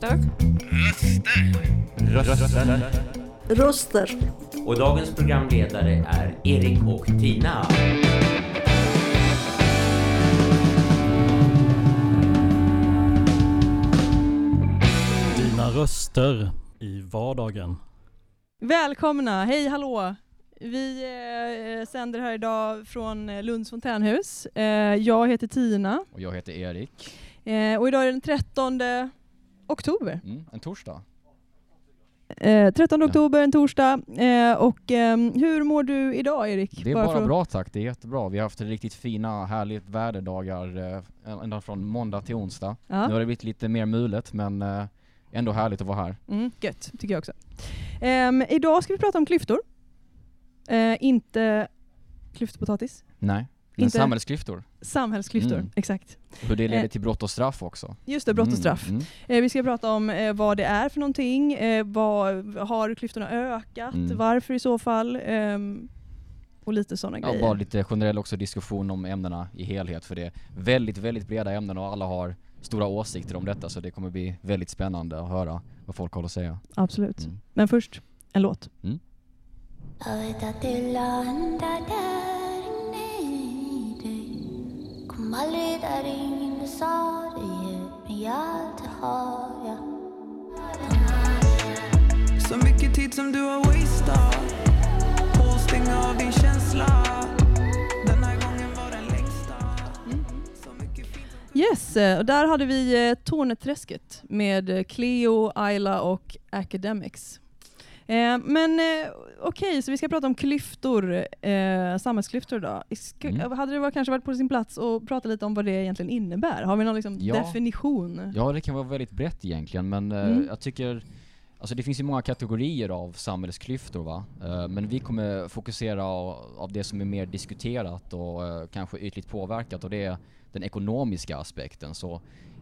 Röster. Röster. Röster. Och dagens programledare är Erik och Tina. Dina röster i vardagen. Välkomna, hej hallå! Vi eh, sänder här idag från eh, Lunds fontänhus. Eh, jag heter Tina Och jag heter Erik. eh, och idag är det den 13 oktober. Mm, en torsdag. Eh, 13 Ja. oktober, en torsdag. Eh, och ehm, hur mår du idag Erik? Det är Bara bara för bra tack, det är jättebra. Vi har haft riktigt fina, härligt väderdagar eh, ända från måndag till onsdag. Nu Ja. har det blivit lite mer mulet men eh, ändå härligt att vara här. Mm, gött, tycker jag också. Ehm, idag ska vi prata om klyftor. Eh, inte klyftpotatis. Nej, men Inte- samhällsklyftor. Samhällsklyftor, Mm. exakt. Hur det leder Eh. till brott och straff också. Just det, brott och Mm, straff. mm. Eh, vi ska prata om eh, vad det är för någonting, vad, har klyftorna ökat, Mm. varför i så fall, ehm, och lite sådana Ja, grejer. bara lite generell också diskussion om ämnena i helhet för det är väldigt, väldigt breda ämnen och alla har stora åsikter om detta så det kommer bli väldigt spännande att höra vad folk har att säga. Absolut. Mm. Men först, en låt. Aldrig där in, du sa det ju Men jag det har jag. Så mycket tid som du har wasted På att stänga av din känsla. Den här gången var den längsta. Yes, eh, och där hade vi eh, Torneträsket med eh, Cleo, Ayla och Academics. Eh, men eh, okej, så vi ska prata om klyftor, eh, samhällsklyftor idag. Mm. Hade det varit, kanske varit på sin plats att prata lite om vad det egentligen innebär? Har vi någon liksom Ja. definition? Ja, det kan vara väldigt brett egentligen, men eh, Mm. jag tycker Alltså det finns ju många kategorier av samhällsklyftor va, Eh, men vi kommer fokusera av, av det som är mer diskuterat och eh, kanske ytligt påverkat och det är den ekonomiska aspekten. Så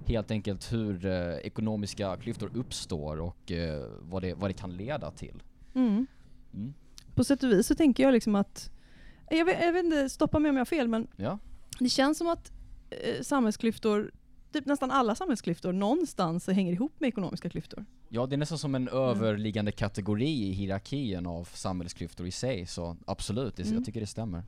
helt enkelt hur eh, ekonomiska klyftor uppstår och eh, vad, det, vad det kan leda till. Mm. Mm. På sätt och vis så tänker jag liksom att, jag vet, jag vet inte, stoppa mig om jag har fel, men Ja, det känns som att eh, samhällsklyftor, typ nästan alla samhällsklyftor någonstans hänger ihop med ekonomiska klyftor. ja det är nästan som en överliggande kategori i hierarkin av samhällsklyftor i sig, så absolut, det, Mm. jag tycker det stämmer.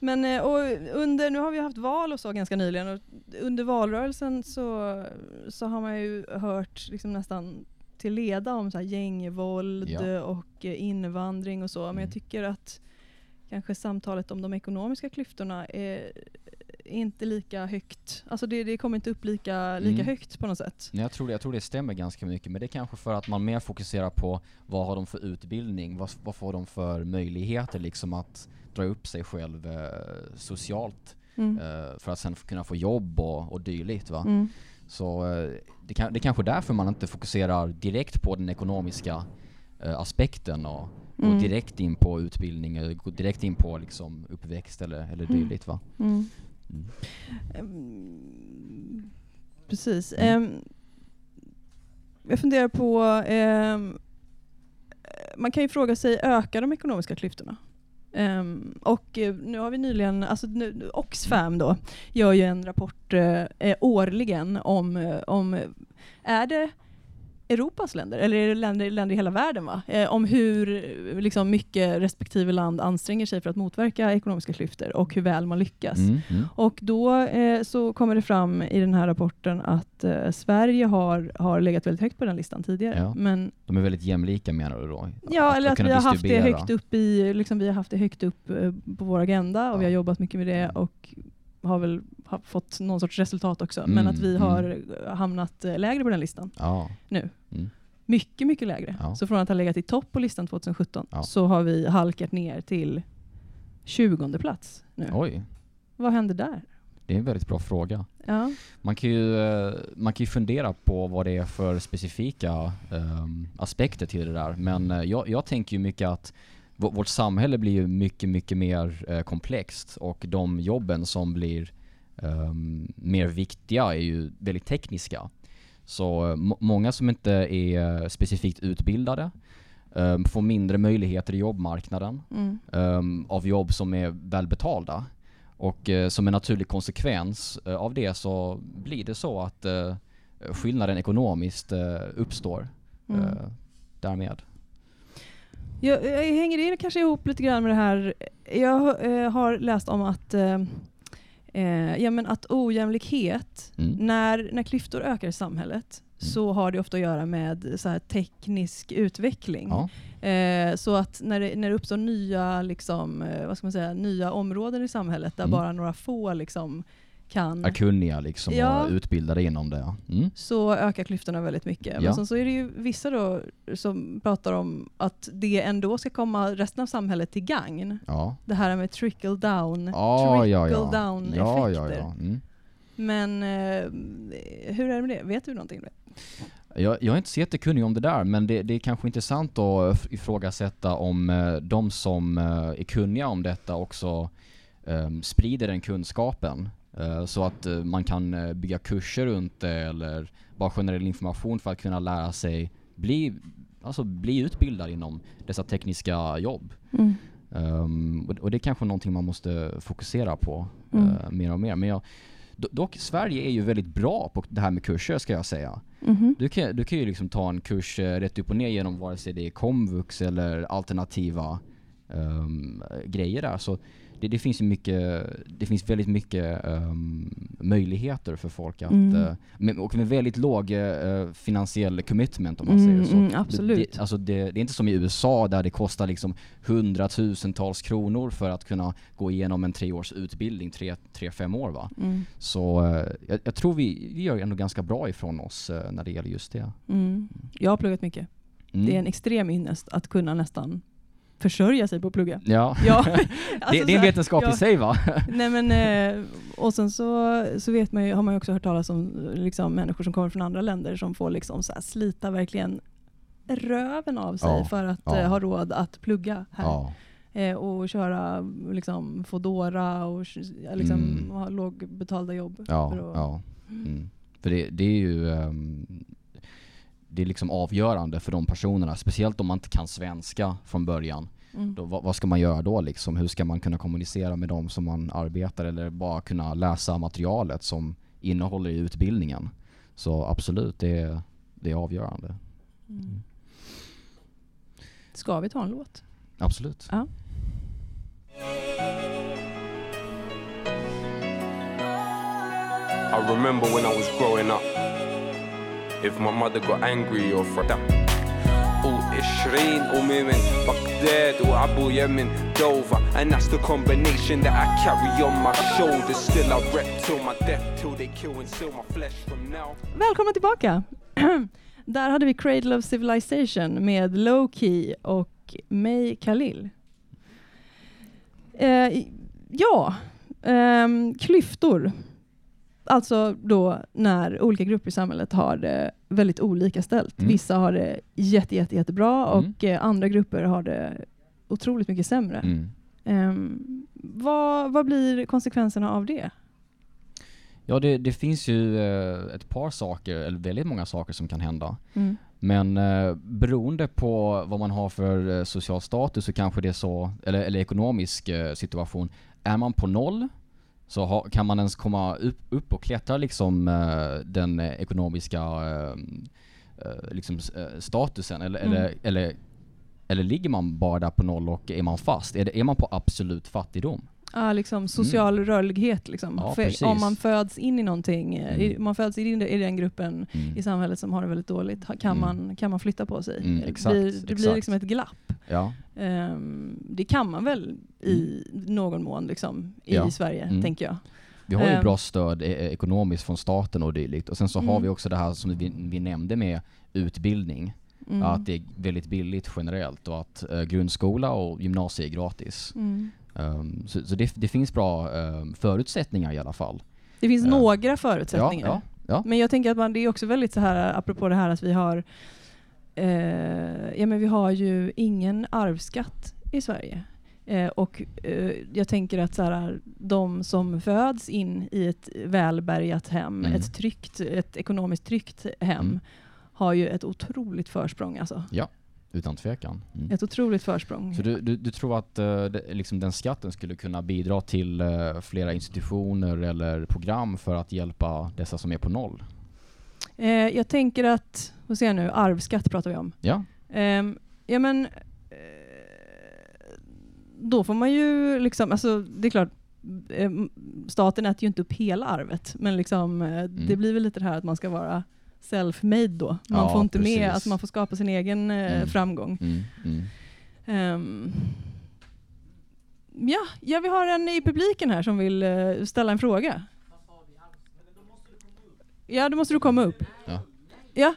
Men och under, nu har vi haft val och så ganska nyligen och under valrörelsen så, så har man ju hört liksom nästan till leda om så här gängvåld Ja. och eh, invandring och så. Men Mm. jag tycker att kanske samtalet om de ekonomiska klyftorna är inte lika högt. Alltså det, det kommer inte upp lika, lika Mm. högt på något sätt. Nej, Jag tror, det, jag tror det stämmer ganska mycket, men det är kanske för att man mer fokuserar på vad har de för utbildning, vad, vad får de för möjligheter liksom att dra upp sig själv eh, socialt Mm. eh, för att sen kunna få jobb och, och dylikt va. Mm. Så eh, det, kan, det är kanske därför man inte fokuserar direkt på den ekonomiska eh, aspekten och Mm. direkt in på utbildning direkt in på liksom uppväxt eller, eller Mm. dylikt va. Mm. Mm. Ehm, Precis. Ehm, jag funderar på, ehm, man kan ju fråga sig, ökar de ekonomiska klyftorna? Um, och eh, nu har vi nyligen, alltså nu, Oxfam då, gör ju en rapport eh, eh årligen om, eh, om, är det Europas länder, eller är det länder, länder i hela världen, va? Eh, om hur liksom, mycket respektive land anstränger sig för att motverka ekonomiska klyftor och hur väl man lyckas. Mm, mm. Och då eh, så kommer det fram i den här rapporten att eh, Sverige har, har legat väldigt högt på den listan tidigare. Ja. Men, De är väldigt jämlika menar du då? ja, eller att kunna vi har haft det högt upp i, liksom, vi har haft det högt upp eh, på vår agenda och Ja. vi har jobbat mycket med det och har väl ha, fått någon sorts resultat också. Men Mm, att vi mm. har hamnat eh, lägre på den listan Ja. nu. Mm. Mycket, mycket lägre. Ja. Så från att ha legat i topp på listan 2017 Ja. så har vi halkat ner till 20 plats nu. Oj, Vad hände där? det är en väldigt bra fråga. Ja. Man kan ju, eh, man kan ju fundera på vad det är för specifika ehm, aspekter till det där. Men jag, jag tänker ju mycket att vårt samhälle blir ju mycket, mycket mer eh, komplext och de jobben som blir ehm, mer viktiga är ju väldigt tekniska. Så eh, må- många som inte är eh, specifikt utbildade eh, får mindre möjligheter i jobbmarknaden Mm. um, av jobb som är välbetalda. Och eh, som en naturlig konsekvens eh, av det så blir det så att uh, skillnaden ekonomiskt eh, uppstår Mm. eh, därmed. Jag, jag hänger det kanske ihop lite grann med det här. Jag eh, har läst om att, eh, eh, ja, men att ojämlikhet, Mm. när, när klyftor ökar i samhället, så har det ofta att göra med så här teknisk utveckling. Ja. Eh, så att när det, när det uppstår nya, liksom, eh, vad ska man säga, nya områden i samhället där Mm. bara några få liksom, kan Är kunniga liksom Ja. och utbildade inom det. Mm. så ökar klyftorna väldigt mycket. Ja. Men sen så är det ju vissa då som pratar om att det ändå ska komma resten av samhället till gagn. Ja. Det här med trickle down, Ja, trickle down effekter. Mm. Men eh, hur är det med det? Vet du någonting om det? Jag, jag är inte så jättekunnig om det där, men det, det är kanske intressant att ifrågasätta om eh, de som eh, är kunniga om detta också eh, sprider den kunskapen. Eh, så att eh, man kan eh, bygga kurser runt det eller bara generell information för att kunna lära sig bli, alltså bli utbildad inom dessa tekniska jobb. Um, och, det är kanske någonting man måste fokusera på Mm. eh, mer och mer. Men jag, do, dock, Sverige är ju väldigt bra på det här med kurser ska jag säga. Mhm. Du kan, du kan ju liksom ta en kurs rätt upp och ner genom vare sig det är komvux eller alternativa ehm, grejer där. Så det, det finns mycket, det finns väldigt mycket ehm, möjligheter för folk att, Mm. med, och med väldigt låg eh, finansiell commitment om man Mm, säger så. mm, absolut. Det, alltså det, det är inte som i USA där det kostar liksom hundratusentals kronor för att kunna gå igenom en treårs utbildning, tre, tre fem år va. Mm. Så eh, jag, jag tror vi, vi gör ändå ganska bra ifrån oss när det gäller just det. Mm. Jag har pluggat mycket. Mm. Det är en extrem ynnest att kunna nästan försörja sig på att plugga. Ja, Ja, det, alltså det är så en vetenskap ja. i sig va? Nej men, eh, och sen så, så vet man ju, har man ju också hört talas om liksom, människor som kommer från andra länder som får liksom så här slita verkligen röven av sig Ja, för att ja. eh, ha råd att plugga här. Eh, och köra liksom, Foodora och liksom, Mm. ha lågbetalda jobb. ja, för att-. Mm. För det, det är ju ehm, det är liksom avgörande för de personerna, speciellt om man inte kan svenska från början. Mm. Då, vad, vad ska man göra då liksom? Hur ska man kunna kommunicera med dem som man arbetar eller bara kunna läsa materialet som innehåller i utbildningen? Så absolut, det är, det är avgörande. Mm. Ska vi ta en låt? Absolut. Ja. I remember when I was growing up If my mother got angry or fret وعشرين ومي من بغداد وابويا من دوفا and that's the combination that I carry on my shoulders still I rep till my death till they kill and seal my flesh from now Välkomna tillbaka! Där hade vi Cradle of Civilization med Low Key och May Khalil. Eh, ja, ehm, klyftor. Alltså då när olika grupper i samhället har det väldigt olika ställt. Mm. Vissa har det jätte, jätte, jättebra Mm. och eh, andra grupper har det otroligt mycket sämre. Mm. Ehm, vad, vad blir konsekvenserna av det? Ja, det, det finns ju eh, ett par saker, eller väldigt många saker som kan hända. Mm. Men eh, beroende på vad man har för eh, social status så kanske det är så, eller, eller ekonomisk situation. Är man på noll så ha, kan man ens komma upp, upp och klättra liksom eh, den ekonomiska eh, eh, liksom, eh, statusen eller, Mm. eller, eller, eller ligger man bara där på noll och är man fast? Är, det, är man på absolut fattigdom? Ja, liksom social rörlighet. Liksom. Mm. Ja, om man föds in i någonting, eh, i, Mm. man föds in i den gruppen Mm. i samhället som har det väldigt dåligt, kan, Mm. man, kan man flytta på sig. Mm, Det exakt, blir, det blir liksom ett glapp. Ja, Ehm, det kan man väl i någon mån liksom, i Ja. Sverige, Mm. tänker jag. Vi har ju Ehm. bra stöd eh, ekonomiskt från staten och dylikt. Och sen så har Mm. vi också det här som vi, vi nämnde med utbildning. Mm. Att det är väldigt billigt generellt och att eh, grundskola och gymnasie är gratis. Ehm, så så det, det finns bra ehm, förutsättningar i alla fall. Det finns Ja. några förutsättningar. Ja, ja, ja. Men jag tänker att man, det är också väldigt så här, apropå det här att vi har, eh, ja men vi har ju ingen arvsskatt i Sverige. Eh, och eh, jag tänker att så här, de som föds in i ett välbärgat hem, Mm. ett, tryggt, ett ekonomiskt tryggt hem, Mm. har ju ett otroligt försprång. Alltså. Utan tvekan. Mm. Ett otroligt försprång. Så du, du, du tror att det, liksom den skatten skulle kunna bidra till eh, flera institutioner eller program för att hjälpa dessa som är på noll? Eh, jag tänker att, vad säger jag nu, arvsskatt pratar vi om. Ja. Ehm, ja men, då får man ju liksom, alltså det är klart, staten äter ju inte upp hela arvet, men liksom, eh, det blir väl lite det här att man ska vara self-made då. Man Ja, får inte med, precis. alltså man får skapa sin egen eh, Mm. framgång. Mm, mm. Ehm, ja, ja, vi har en i publiken här som vill eh, ställa en fråga. Ja, då måste du komma upp. Ja. Ja.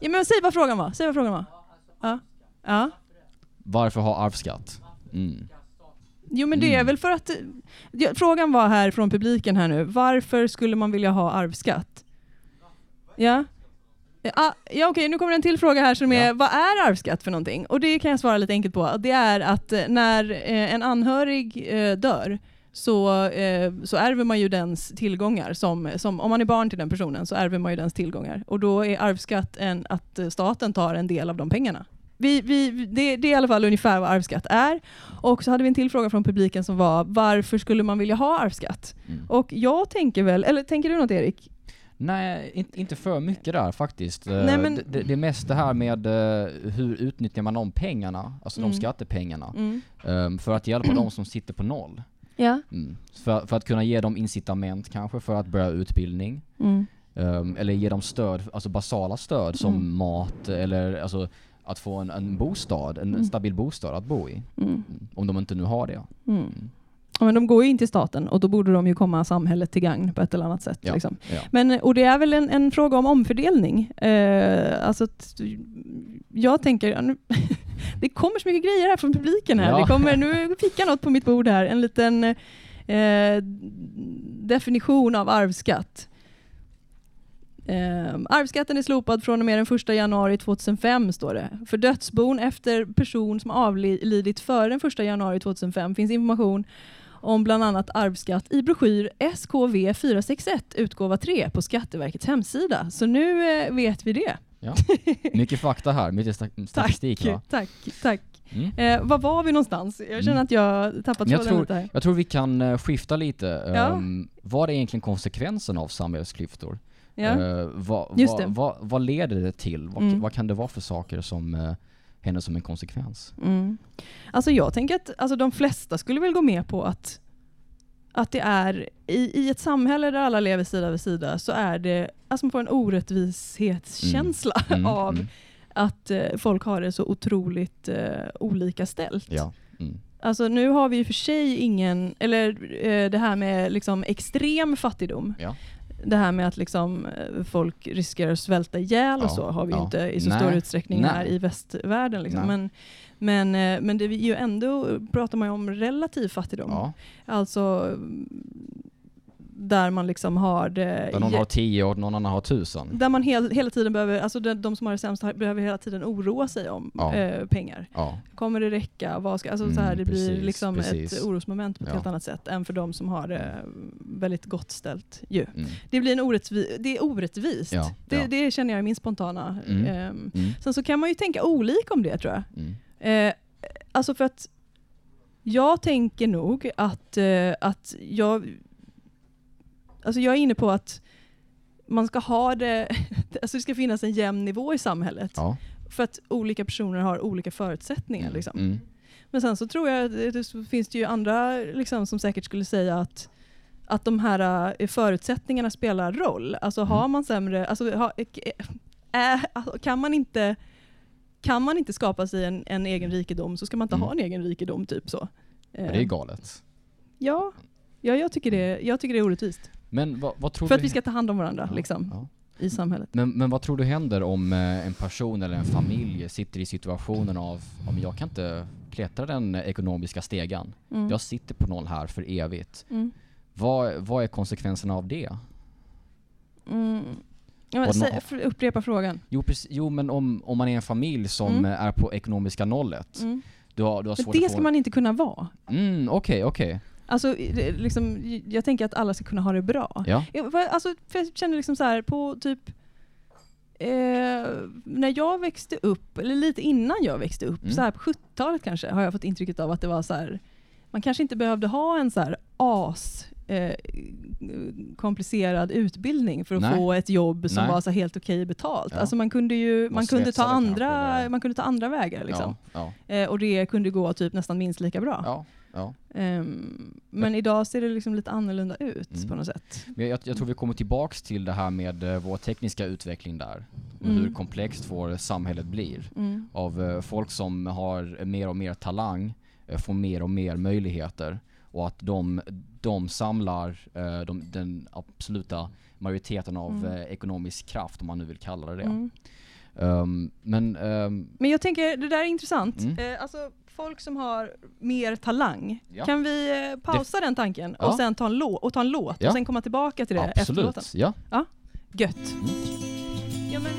Ja, men säg vad frågan var. Säg vad frågan var. Ja. Ja. Varför ha arvsskatt? Mm. Jo men det är Mm. väl för att, frågan var här från publiken här nu, varför skulle man vilja ha arvsskatt? Ja? Ja, ja okej, nu kommer en till fråga här som är, Ja. vad är arvsskatt för någonting? Och det kan jag svara lite enkelt på. Det är att eh, när eh, en anhörig eh, dör så, så ärver man ju dens tillgångar. Som, som, om man är barn till den personen så ärver man ju dens tillgångar. Och då är arvsskatt en, att staten tar en del av de pengarna. Vi, vi, det, det är i alla fall ungefär vad arvsskatt är. Och så hade vi en till fråga från publiken som var varför skulle man vilja ha arvsskatt? Mm. Och jag tänker väl, eller tänker du något Erik? Nej, inte, inte för mycket där faktiskt. Eh, Nej, men- det, det, är mest det här med eh, hur utnyttjar man de pengarna, alltså Mm. de skattepengarna, Mm. ehm, för att hjälpa de som sitter på noll. Ja. Mm. För, för att kunna ge dem incitament kanske för att börja utbildning. Ehm, eller ge dem stöd, alltså basala stöd som Mm. mat eller alltså att få en, en bostad, en Mm. stabil bostad att bo i. Om de inte nu har det. Men de går ju in till staten och då borde de ju komma samhället till gagn på ett eller annat sätt. Ja. Liksom. Ja. Men, och det är väl en, en fråga om omfördelning. Eh, alltså jag tänker, nu, det kommer så mycket grejer här från publiken här. Ja. Det kommer, nu fick jag något på mitt bord här, en liten eh, definition av arvsskatt. Eh, arvsskatten är slopad från och med den 1 januari 2005 står det. För dödsbon efter person som avlidit före den 1 januari 2005 finns information om bland annat arvsskatt i broschyr SKV 461 utgåva 3 på Skatteverkets hemsida. Så nu eh, vet vi det. Ja. Mycket fakta här, mycket sta- statistik va? Tack, tack. Mm. Eh, var var vi någonstans? Jag känner Mm. att jag tappat jag tråden tror- lite här. Jag tror vi kan eh, skifta lite. Ja. Um, vad är egentligen konsekvensen av samhällsklyftor? Ja. Eh, vad, vad, vad, vad leder det till? Vad, Mm. vad kan det vara för saker som uh, händer som en konsekvens? Mm. Alltså jag tänker att alltså de flesta skulle väl gå med på att, att det är i, i ett samhälle där alla lever sida vid sida så är det, alltså man får en orättvishetskänsla Mm, av mm. att eh, folk har det så otroligt eh, olika ställt. Ja. Mm. Alltså nu har vi ju för sig ingen, eller eh, det här med liksom extrem fattigdom. Ja. Det här med att liksom eh, folk riskerar att svälta ihjäl och Ja, så har vi ja. inte i så Nej, stor utsträckning nej. här i västvärlden. Liksom. Men, men, eh, men det är ju ändå, pratar man ju om relativ fattigdom. ja. Alltså där man liksom har det... Där någon har tio och någon annan har tusen. där man hel, hela tiden behöver, alltså de, de som har det sämst behöver hela tiden oroa sig om Ja. eh, pengar. Ja. Kommer det räcka? Vad ska, alltså så Mm, här, det blir precis, liksom precis. ett orosmoment på ett Ja. helt annat sätt än för de som har det väldigt gott ställt. Ju. Mm. Det, blir en orättvi- det är orättvist. Det, det känner jag är min spontana. Mm. ehm. Mm. Sen så kan man ju tänka olika om det tror jag. Mm. Eh, alltså för att jag tänker nog att, eh, att jag, alltså jag är inne på att man ska ha det, alltså det ska finnas en jämn nivå i samhället. Ja. För att olika personer har olika förutsättningar. Liksom. Mm. Men sen så tror jag att det, finns det ju andra liksom, som säkert skulle säga att att de här eh, förutsättningarna spelar roll. Alltså har Mm. man sämre, alltså, ha, äh, alltså, kan, man inte, kan man inte skapa sig en, en egen rikedom så ska man inte Mm. ha en egen rikedom. typ så. Ja, det är galet. ja, ja jag, tycker det, jag tycker det är orättvist. Men vad, vad tror För du... att vi ska ta hand om varandra Ja, liksom, ja. i samhället. Men, men vad tror du händer om eh, en person eller en familj sitter i situationen av om jag kan inte klättra den ekonomiska stegan. Mm. Jag sitter på noll här för evigt. Mm. Vad, vad är konsekvenserna av det? Mm. Ja, men, Vad sä, nå- för- upprepa frågan. Jo, precis, jo men om, om man är en familj som Mm. är på ekonomiska nollet. Mm. Du har, du har Men det ska man inte kunna vara. Mm, okej, okej. Alltså, liksom, jag tänker att alla ska kunna ha det bra. Ja. Jag, för- alltså, för jag känner liksom så här på typ Eh, när jag växte upp, eller lite innan jag växte upp, Mm. så här på 70-talet kanske, har jag fått intrycket av att det var så här, man kanske inte behövde ha en så här as eh, komplicerad utbildning för att Nej. få ett jobb som Nej. var så helt okej betalt. Ja. Alltså man kunde ju Man kunde ta, andra, man kunde ta andra vägar. Liksom. Ja, Eh, och det kunde gå typ nästan minst lika bra. Ja. Ehm, men idag ser det liksom lite annorlunda ut Mm. på något sätt. Men jag, jag tror vi kommer tillbaks till det här med eh, vår tekniska utveckling där. Och Mm. hur komplext vår samhället blir. Mm. Av eh, folk som har mer och mer talang, eh, får mer och mer möjligheter. Och att de, de samlar de, den absoluta majoriteten av Mm. ekonomisk kraft, om man nu vill kalla det det. Ehm, men ehm, Men jag tänker, det där är intressant. Mm. Eh, alltså, folk som har mer talang. Ja. Kan vi eh, pausa den tanken Ja. och sen ta en, lå- och ta en låt Ja. och sen komma tillbaka till det efter låten? absolut, ja. Gött. Mm. Ja, men,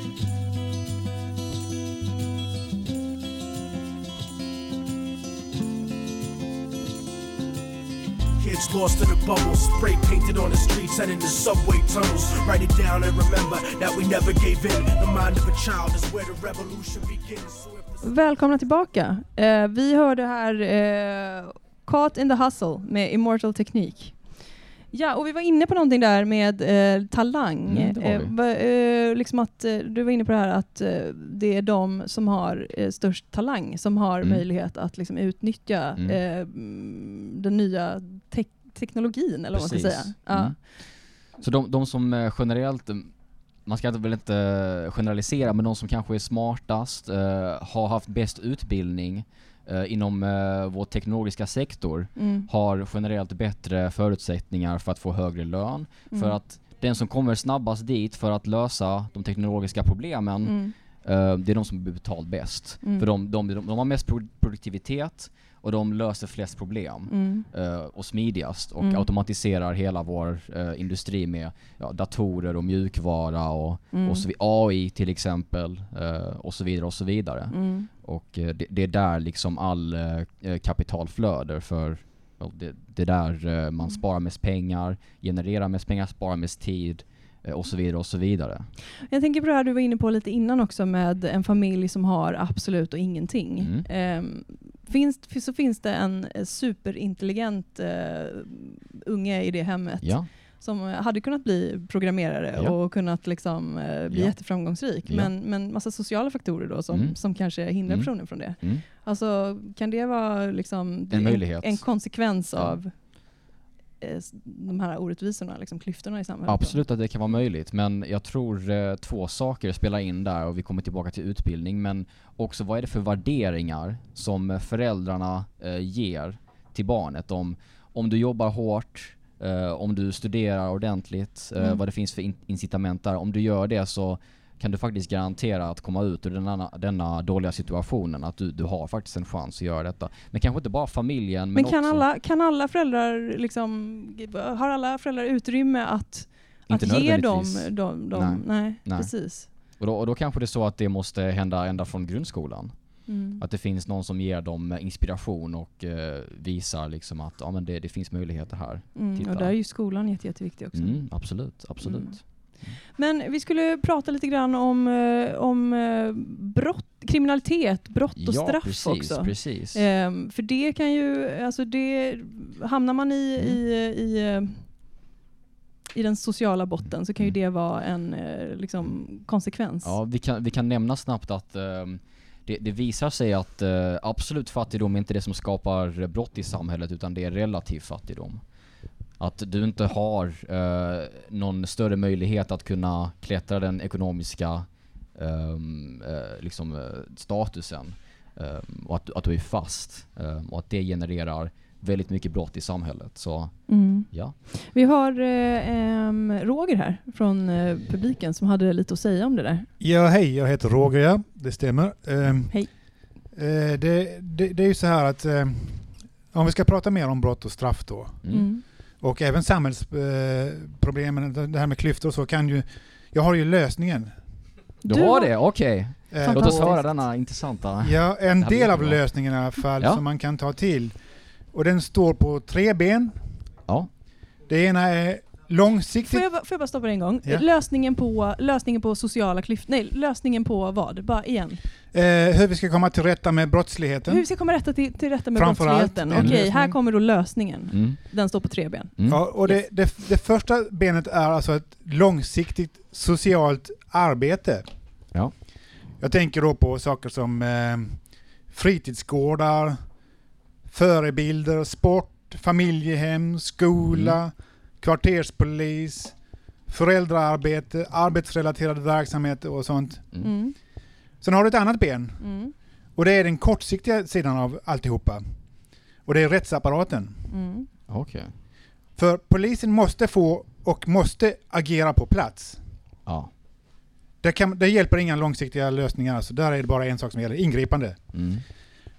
Kids lost in the bubbles, spray painted on the streets and in the subway tunnels. Write it down and remember that we never gave in. The mind of a child is where the revolution begins. So välkomna tillbaka. Eh, vi hörde här eh, Caught in the Hustle med Immortal Technique. Ja, och vi var inne på någonting där med eh, talang. Mm, var. Eh, eh, liksom att, eh, du var inne på det här att eh, det är de som har störst talang som har Mm. möjlighet att liksom, utnyttja Mm. den nya te- teknologin, eller vad man ska säga. Ja. Mm. Så de, de som generellt, man ska väl inte generalisera, men de som kanske är smartast, eh, har haft bäst utbildning eh, inom eh, vår teknologiska sektor, Mm. har generellt bättre förutsättningar för att få högre lön. För Mm. att den som kommer snabbast dit för att lösa de teknologiska problemen, Mm. eh, det är de som blir betalt bäst. Mm. För de, de, de, de har mest pro- produktivitet och de löser flest problem Mm. eh, och smidigast och Mm. automatiserar hela vår eh, industri med ja, datorer och mjukvara och, Mm. och AI till exempel eh, och så vidare och så vidare. Mm. Och det, det är där liksom all eh, eh, kapital flöder för det, det är där eh, Mm. man sparar mest pengar, genererar mest pengar, sparar mest tid och så vidare och så vidare. Jag tänker på det här du var inne på lite innan också med en familj som har absolut och ingenting. Mm. Ehm, finns, så finns det en eh, superintelligent eh, unge i det hemmet Ja, som hade kunnat bli programmerare Ja. och kunnat liksom, eh, bli Ja. jätteframgångsrik. Ja. Men, men massa sociala faktorer då som, Mm. som kanske hindrar Mm. personen från det. mm. Alltså, kan det vara liksom En möjlighet. en konsekvens av eh, de här orättvisorna, liksom klyftorna i samhället? Absolut att det kan vara möjligt, men jag tror eh, två saker spelar in där och vi kommer tillbaka till utbildning, men också vad är det för värderingar som eh, föräldrarna eh, ger till barnet om, om du jobbar hårt, eh, om du studerar ordentligt, eh, Mm. vad det finns för in- incitament där. Om du gör det så kan du faktiskt garantera att komma ut ur denna, denna dåliga situationen, att du, du har faktiskt en chans att göra detta. Men kanske inte bara familjen, men, Men kan också... alla, kan alla föräldrar liksom, har alla föräldrar utrymme att, Inte att ge dem, dem, dem Nej. nej, Nej. precis. Och då, och då kanske det är så att det måste hända ända från grundskolan. Mm. Att det finns någon som ger dem inspiration och eh, visar liksom att ja, men det, det finns möjligheter här. Mm. Och där är ju skolan jätte, jätteviktig också. Mm, absolut, absolut. Men vi skulle prata lite grann om, eh, om eh, brott, kriminalitet, brott och ja, straff precis, också. precis. Ehm, för det kan ju, alltså det, hamnar man i, Mm. i, i, eh, i den sociala botten så kan ju Mm. det vara en liksom, konsekvens. Ja, vi kan, vi kan nämna snabbt att ehm, det, det visar sig att eh, absolut fattigdom är inte det som skapar brott i samhället utan det är relativ fattigdom. Att du inte har eh, någon större möjlighet att kunna klättra den ekonomiska ehm, eh, liksom, eh, statusen ehm, och att, att du är fast ehm, och att det genererar väldigt mycket brott i samhället. Så Mm. ja. Vi har eh, Roger här från eh, publiken som hade lite att säga om det där. Ja, hej, jag heter Roger, ja. Det stämmer. Ehm, Hej. eh, det, det, det är ju så här att eh, om vi ska prata mer om brott och straff då, Mm. Och även samhällsproblemen, eh, det här med klyftor och så, kan ju, jag har ju lösningen Du, Du har det? Okej. Eh, Låt oss höra denna intressanta... Ja, en del av lösningen i alla fall Ja. som man kan ta till. Och den står på tre ben. Ja. Det ena är långsiktigt. Får jag, får jag bara stoppa en gång? Ja. Lösningen, på, lösningen på sociala klyftor, nej lösningen på vad? Bara igen. Eh, hur vi ska komma till rätta med brottsligheten. Hur vi ska komma rätta till, till rätta med Framför brottsligheten. en Okej, lösning. här kommer då lösningen. Mm. Den står på tre ben. Mm. Ja, och det, det, det första benet är alltså ett långsiktigt socialt arbete. Ja. Jag tänker då på saker som eh, fritidsgårdar, förebilder, sport, familjehem, skola, kvarterspolis, föräldraarbete, arbetsrelaterade verksamheter och sånt. Mm. Mm. Sen har du ett annat ben Mm. och det är den kortsiktiga sidan av alltihopa. Och det är rättsapparaten. Mm. Okej. För polisen måste få och måste agera på plats. Ja. Det, kan, det hjälper inga långsiktiga lösningar, alltså där är det bara en sak som gäller, ingripande. Mm.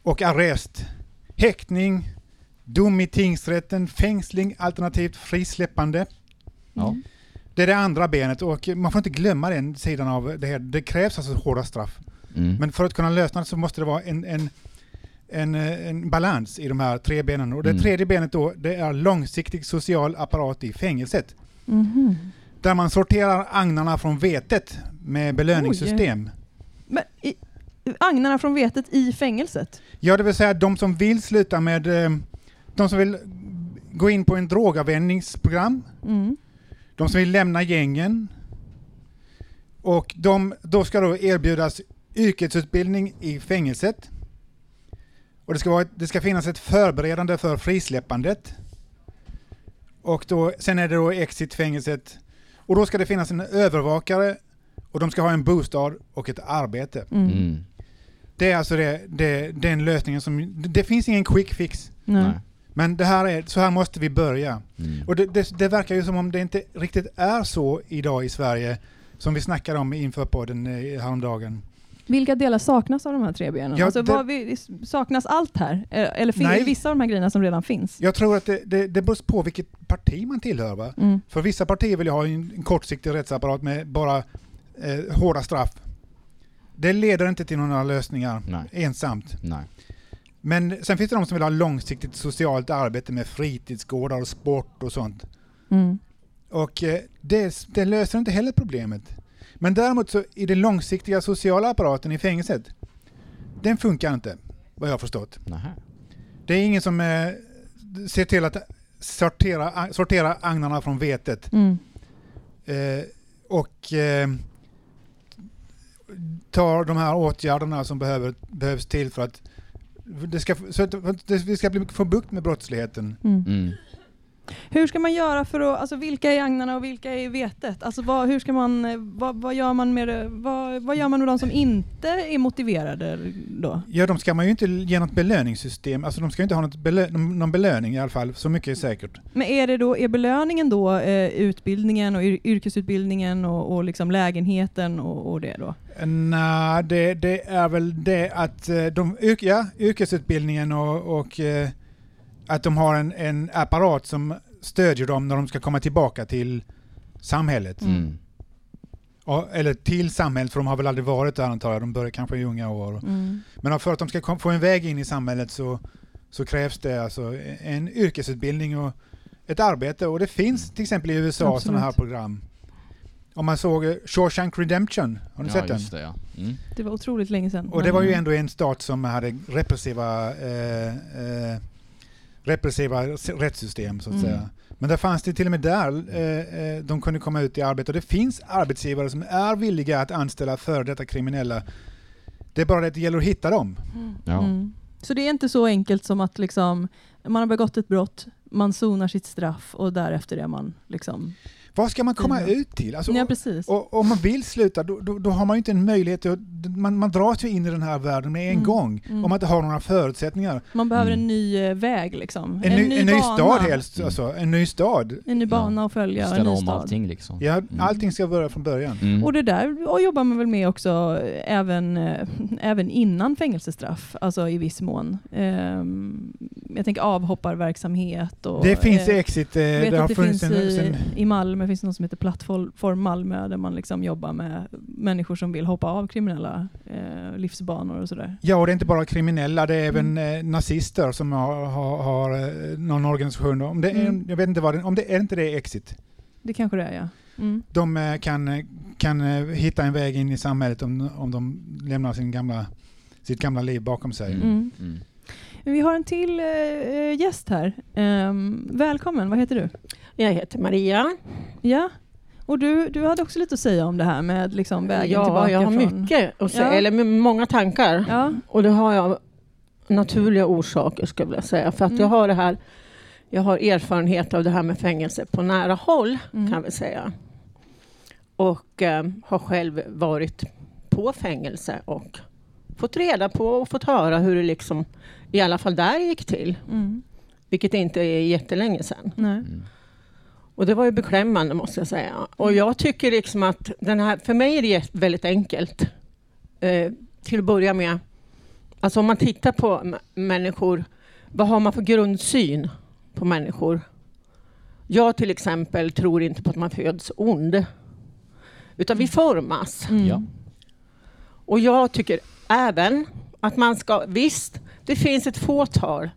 Och arrest, häktning, dom i tingsrätten, fängsling alternativt frisläppande. Ja. Det är det andra benet och man får inte glömma den sidan av det här. Det krävs alltså hårda straff. Mm. Men för att kunna lösa det så måste det vara en, en, en, en balans i de här tre benen. Och det Mm. tredje benet då, det är långsiktig social apparat i fängelset. Mhm. Där man sorterar agnarna från vetet med belöningssystem. Men i, agnarna från vetet i fängelset? Ja, det vill säga de som vill sluta med... eh, De som vill gå in på en drogavvänjningsprogram. Mm. De som vill lämna gängen. Och de, då ska då erbjudas yrkesutbildning i fängelset. Och det ska, vara ett, det ska finnas ett förberedande för frisläppandet. Och då, sen är det då exit-fängelset. Och då ska det finnas en övervakare och de ska ha en bostad och ett arbete. Mm. Mm. Det är alltså det, det, den lösningen som... Det, det finns ingen quick fix. Nej. Men det här är, så här måste vi börja. Mm. Och det, det, det verkar ju som om det inte riktigt är så idag i Sverige som vi snackade om inför podden eh, häromdagen. Vilka delar saknas av de här tre benen? Ja, alltså, det- vi, saknas allt här? Eh, Eller finns det vissa av de här grejerna som redan finns? Jag tror att det, det, det beror på vilket parti man tillhör. Va? Mm. För vissa partier vill ju ha en, en kortsiktig rättsapparat med bara eh, hårda straff. Det leder inte till några lösningar Nej. ensamt. Nej. Men sen finns det de som vill ha långsiktigt socialt arbete med fritidsgårdar och sport och sånt. Mm. Och eh, det, det löser inte heller problemet. Men däremot så i den långsiktiga sociala apparaten i fängelset, den funkar inte, vad jag har förstått. Nähä. Det är ingen som eh, ser till att sortera, sortera agnarna från vetet. Mm. Eh, och eh, tar de här åtgärderna som behöver, behövs till för att det ska, så att det- vi ska bli, få bukt med brottsligheten. Mm. Mm. Hur ska man göra för att, alltså vilka är agnarna och vilka är vetet? Alltså vad, hur ska man, eh, vad, vad gör man med det, vad, vad gör man med de som inte är motiverade då? Ja, de ska man ju inte ge något belöningssystem, alltså de ska ju inte ha något belö någon belöning i alla fall, så mycket är säkert. Men är, det då, är belöningen då eh, utbildningen och yr, yrkesutbildningen och, och liksom lägenheten och, och det då? Nej, det, det är väl det att eh, de, ja, yrkesutbildningen och, och eh, att de har en, en apparat som stödjer dem när de ska komma tillbaka till samhället. Mm. Ja, eller till samhället, för de har väl aldrig varit där antar jag, de börjar kanske i unga år. Mm. Men för att de ska kom, få en väg in i samhället så, så krävs det alltså en yrkesutbildning och ett arbete. Och det finns till exempel i USA sådana här program. Om man såg eh, Shawshank Redemption, har ni ja, sett den? just det ja. Mm. Det var otroligt länge sedan. Och det var ju ändå en stat som hade repressiva, eh, eh, repressiva rättssystem så att Mm. säga. Men där fanns det till och med där, eh, eh, de kunde komma ut i arbete. Och det finns arbetsgivare som är villiga att anställa före detta kriminella. Det är bara det att det gäller att hitta dem. Ja. Mm. Så det är inte så enkelt som att liksom, man har begått ett brott, man sonar sitt straff och därefter är man liksom... Vad ska man komma Mm. ut till? Alltså, ja, precis. och, om man vill sluta, då, då, då har man ju inte en möjlighet. Att, man, man dras ju in i den här världen med en Mm. gång. Mm. Om man inte har några förutsättningar. Man behöver Mm. en ny eh, väg liksom. En, ny, en ny bana. stad helst. Mm. Alltså, en ny stad. En ny bana att följa, en Ställa ny om stad. allting liksom. Ja, Mm. Allting ska börja från början. Mm. Och det där och jobbar man väl med också eh, även, eh, även innan fängelsestraff, alltså i viss mån. Ehm, jag tänker avhopparverksamhet och... Det finns eh, Exit. Eh, vet det har att det funnits finns en, i, sen, i Malmö Malmö finns det något som heter Plattform Malmö där man liksom jobbar med människor som vill hoppa av kriminella eh, livsbanor och sådär. Ja, och det är inte bara kriminella, det är även Mm. eh, nazister som har, har, har eh, någon organisation. Om det är, Mm. Jag vet inte vad det om det är inte det Exit. Det kanske det är ja. Mm. De eh, kan, eh, kan hitta en väg in i samhället om, om de lämnar sin gamla, sitt gamla liv bakom sig. Mm. Men Vi har en till eh, gäst här. Ehm, välkommen, vad heter du? Jag heter Maria. Ja, och du, du hade också lite att säga om det här med liksom vägen ja, tillbaka jag har från... mycket att säga, Ja. eller många tankar. Ja. Och det har jag naturliga orsaker skulle jag vilja säga. För att Mm. jag har det här, jag har erfarenhet av det här med fängelse på nära håll Mm. kan vi säga. Och eh, har själv varit på fängelse och fått reda på och fått höra hur det liksom i alla fall där gick till. Mm. Vilket inte är jättelänge sedan. Nej. Och det var ju beklämmande måste jag säga. Och jag tycker liksom att den här, för mig är det väldigt enkelt. Eh, till att börja med, alltså om man tittar på människor, vad har man för grundsyn på människor? Jag till exempel tror inte på att man föds ond. Utan vi formas. Mm. Ja. Och jag tycker även att man ska, visst, det finns ett fåtal,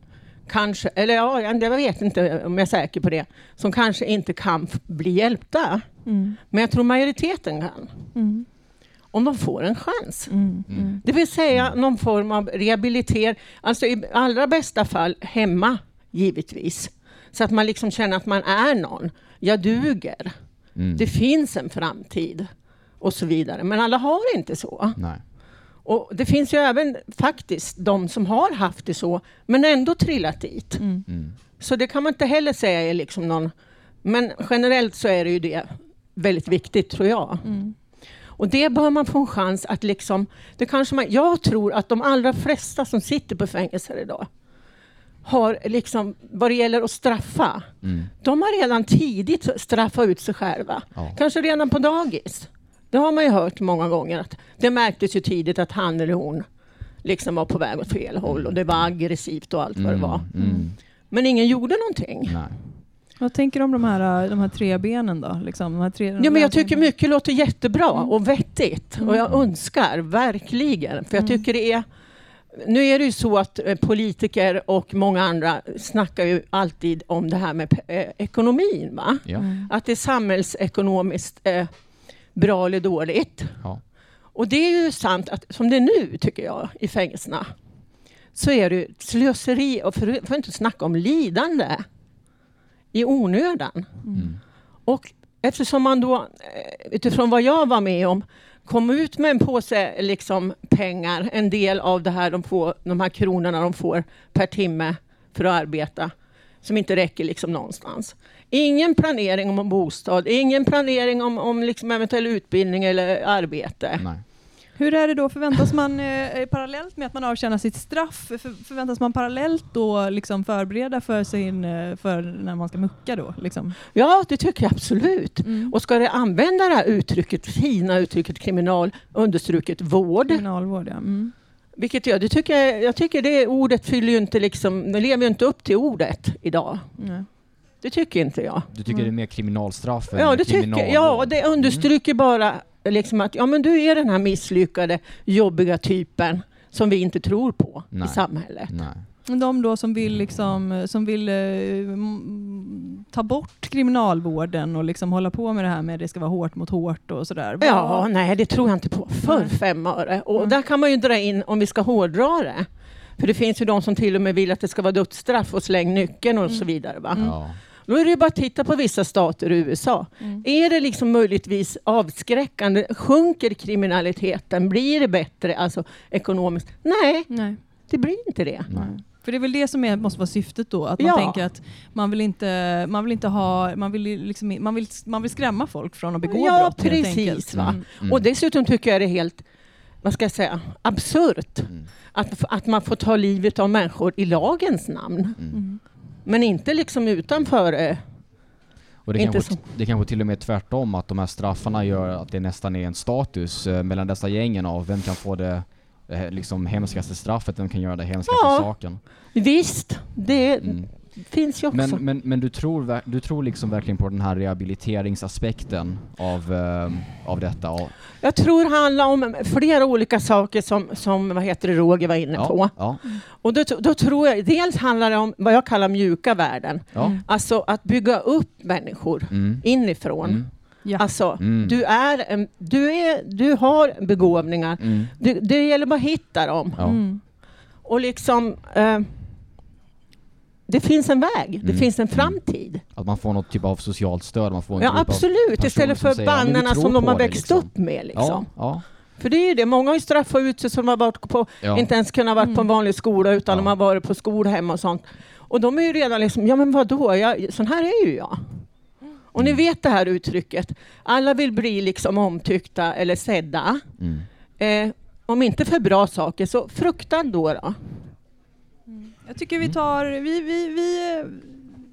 kanske, eller ja, jag vet inte om jag är säker på det, som kanske inte kan bli hjälpta. Mm. Men jag tror majoriteten kan. Mm. Om de får en chans. Mm. Mm. Det vill säga någon form av rehabilitering, alltså i allra bästa fall hemma, givetvis. Så att man liksom känner att man är någon. Jag duger. Mm. Det finns en framtid. Och så vidare. Men alla har inte så. Nej. Och det finns ju även faktiskt de som har haft det så, men ändå trillat dit. Mm. Mm. Så det kan man inte heller säga är liksom någon... Men generellt så är det ju det väldigt viktigt, tror jag. Mm. Och det bör man få en chans att liksom... Det kanske man, jag tror att de allra flesta som sitter på fängelser idag har liksom, vad det gäller att straffa, Mm. de har redan tidigt straffat ut sig själva. Ja. Kanske redan på dagis. Det har man ju hört många gånger. att Det märktes ju tidigt att han eller hon liksom var på väg åt fel håll och det var aggressivt och allt vad det var. Mm. Men ingen gjorde någonting. Nej. Vad tänker du om de här, de här tre benen då? Liksom, de här tre, Ja, men jag tycker mycket låter jättebra Mm. och vettigt. Och jag önskar verkligen, för jag Mm. tycker det är... Nu är det ju så att eh, politiker och många andra snackar ju alltid om det här med eh, ekonomin. Va? Ja. Mm. Att det är samhällsekonomiskt eh, bra eller dåligt. Ja. Och det är ju sant att som det är nu, tycker jag, i fängelserna, så är det slöseri, och för, för att inte snacka om lidande, i onödan. Mm. Och eftersom man då, eh, utifrån vad jag var med om, kom ut med en påse liksom, pengar, en del av det här de, får, de här kronorna de får per timme för att arbeta, som inte räcker liksom någonstans. Ingen planering om en bostad, ingen planering om, om liksom eventuell utbildning eller arbete. Nej. Hur är det då, förväntas man eh, parallellt med att man avtjänar sitt straff, för, förväntas man parallellt då liksom förbereda för, sin, eh, för när man ska mucka då? Liksom? Ja, det tycker jag absolut. Mm. Och ska det använda det här uttrycket, fina uttrycket kriminal, understruket vård, Kriminalvård, ja. Mm. Vilket jag, det tycker jag, jag tycker det ordet fyller ju inte liksom, det lever ju inte upp till ordet idag. Nej. Det tycker inte jag. Du tycker det är mer kriminalstraff Ja, det tycker, kriminalvård? ja och det understryker bara liksom att ja, men du är den här misslyckade, jobbiga typen som vi inte tror på Nej. i samhället. Nej. Men De då som vill, liksom, som vill eh, mm, ta bort kriminalvården och liksom hålla på med det här med det ska vara hårt mot hårt och sådär. Ja, Vad- nej det tror jag inte på. För Nej. fem öre. Och Mm. där kan man ju dra in, om vi ska hårdra det, för det finns ju de som till och med vill att det ska vara dödsstraff och släng nyckeln och så vidare. Va? Mm. Ja. Då är det ju bara att titta på vissa stater i USA. Mm. Är det liksom möjligtvis avskräckande? Sjunker kriminaliteten? Blir det bättre alltså, ekonomiskt? Nej, Nej. det blir inte det. Nej. För det är väl det som är, måste vara syftet då, att man Ja. tänker att man vill inte, man vill inte ha, man vill, liksom, man vill, man vill skrämma folk från att begå Ja, brott helt precis, va. Mm. Mm. Och dessutom tycker jag det är helt, vad ska jag säga, absurt Mm. att, att man får ta livet av människor i lagens namn. Men inte liksom utanför. eh, Och det Inte kanske, så. det kanske till och med är tvärtom, att de här straffarna gör att det nästan är en status eh, mellan dessa gängen av vem kan få det eh, liksom hemskaste straffet, vem kan göra det hemskaste Ja. saken. Visst, det, Mm. Finns ju också. Men, men, men du, tror, du tror liksom verkligen på den här rehabiliteringsaspekten av, eh, av detta? Jag tror det handlar om flera olika saker som, som vad heter det, Roger var inne ja, på. ja, Och då, då tror jag, dels handlar det om vad jag kallar mjuka värden. ja. Alltså att bygga upp människor Mm. inifrån. Mm. Ja. Alltså, Mm. du, är en, du, är, du har begåvningar. Mm. Du, det gäller bara att hitta dem. Ja. Mm. Och liksom... Eh, det finns en väg, det Mm. finns en Mm. framtid. Att man får något typ av socialt stöd, man får en Ja, av absolut. Istället som för säger, "Ja, men vi bannarna som de har dig", växt liksom. upp med. Liksom. Ja, ja, För det är ju det, många har ju straffat ut sig som har varit på, ja. inte ens kunnat varit på en vanlig skola utan Ja. de har varit på skolhem och sånt. Och de är ju redan liksom, ja men vadå, jag, sån här är ju jag. Och ni Mm. vet det här uttrycket, alla vill bli liksom omtyckta eller sedda. Mm. Eh, om inte för bra saker, så fruktad då. då. Jag tycker vi tar, vi, vi, vi,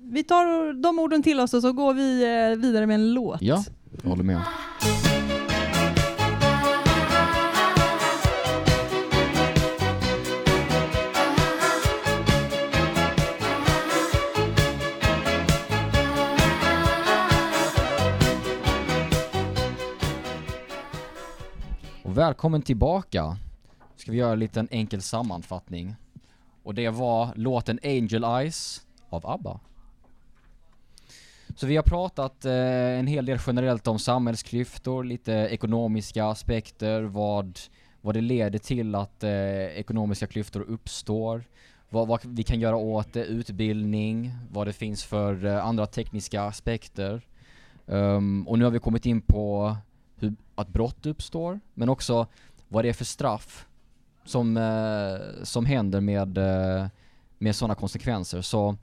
vi tar de orden till oss och så går vi eh, vidare med en låt. Ja, jag håller med. Och välkommen tillbaka. Ska vi göra en liten enkel sammanfattning. Och det var låten Angel Eyes av ABBA. Så vi har pratat eh, en hel del generellt om samhällsklyftor, lite ekonomiska aspekter, vad, vad det leder till att eh, ekonomiska klyftor uppstår, vad, vad vi kan göra åt det, utbildning, vad det finns för eh, andra tekniska aspekter. Um, och nu har vi kommit in på hur, att brott uppstår, men också vad det är för straff som, eh, som händer med, eh, med sådana konsekvenser. Så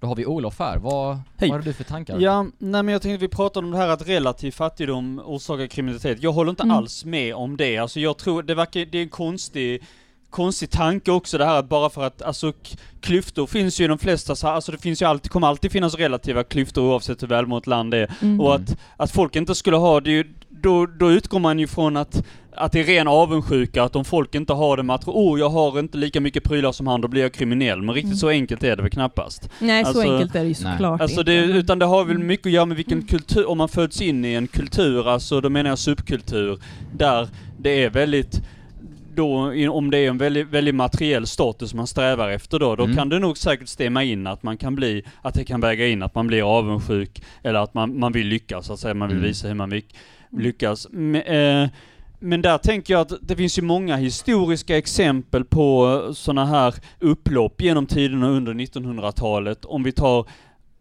då har vi Olof här. Vad, Hej. vad har du för tankar? Ja, nej men jag tänkte vi pratade om det här att relativ fattigdom orsakar kriminalitet. Jag håller inte Mm. alls med om det. Alltså jag tror, det verkar, det är en konstig, konstig tanke också det här att bara för att, alltså klyftor finns ju i de flesta, alltså det finns ju alltid, kommer alltid finnas relativa klyftor oavsett hur välmående ett land är. Mm. Och att, att folk inte skulle ha det, ju- då, då utgår man ju från att, att det är ren avundsjuka, att om folk inte har det, man tror oh jag har inte lika mycket prylar som han, då blir jag kriminell. Men riktigt Mm. så enkelt är det väl knappast. Nej, så Alltså- enkelt är det ju såklart Alltså inte. det, utan det har väl Mm. mycket att göra med vilken Mm. kultur, om man föds in i en kultur, alltså då menar jag subkultur, där det är väldigt då, om det är en väldigt, väldigt materiell status man strävar efter då, då Mm. kan det nog säkert stämma in att man kan bli, att det kan väga in att man blir avundsjuk, eller att man, man vill lyckas, så att säga, man vill Mm. visa hur man lyckas. Men, eh, men där tänker jag att det finns ju många historiska exempel på eh, sådana här upplopp genom tiderna under 1900-talet. Om vi tar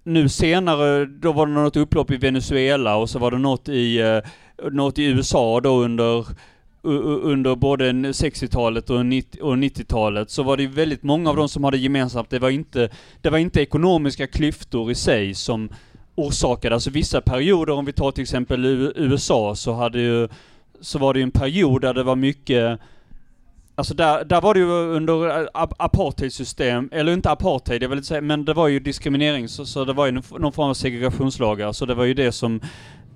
nu senare, då var det något upplopp i Venezuela och så var det något i, eh, något i USA då under under både 60-talet och 90-talet, så var det ju väldigt många av dem som hade gemensamt, det var inte, det var inte ekonomiska klyftor i sig som orsakade, alltså vissa perioder, om vi tar till exempel USA, så hade ju, så var det ju en period där det var mycket Alltså där, där var det ju under ap- apartheidsystem, eller inte apartheid, jag vill inte säga, men det var ju diskriminering, så, så det var ju någon, någon form av segregationslagar, så det var ju det som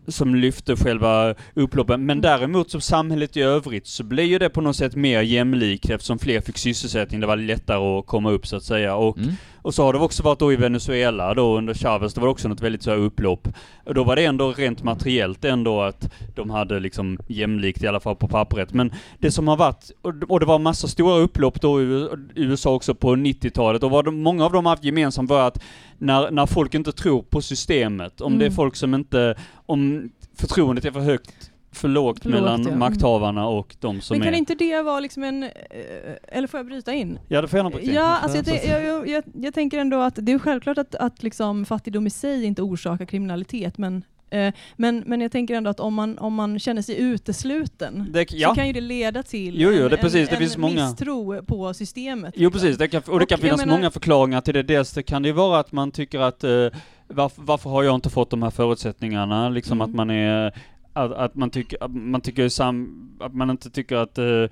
som lyfte själva upploppen. Men däremot som samhället i övrigt så blev ju det på något sätt mer jämlikt eftersom fler fick sysselsättning. Det var lättare att komma upp så att säga. Och, Mm. Och så har det också varit då i Venezuela då under Chavez, det var också något väldigt så här upplopp. Och då var det ändå rent materiellt ändå att de hade liksom jämlikt i alla fall på pappret. Men det som har varit, och det var massa stora upplopp då i USA också på 90-talet och vad de, många av dem har haft gemensamt var att när, när folk inte tror på systemet, om det är Mm. folk som inte, om förtroendet är för högt, för lågt För lågt, mellan ja. Makthavarna och de som Men kan är... inte det vara liksom en, eh, eller får jag bryta in? Ja, det får gärna bryta in. Ja, alltså jag, tän- jag, jag, jag, jag tänker ändå att det är självklart att, att liksom fattigdom i sig inte orsakar kriminalitet, men, eh, men, men jag tänker ändå att om man, om man känner sig utesluten Det, ja. så kan ju det leda till Jo, jo, en, det är precis, det en, finns en många- misstro på systemet. Jo liksom. precis, det kan, och det Och kan jag finnas menar- många förklaringar till det. Dels det kan det ju vara att man tycker att eh, varför, varför har jag inte fått de här förutsättningarna? Liksom Mm. att man är, att, att man tycker, att man tycker sam, att man inte tycker att eh,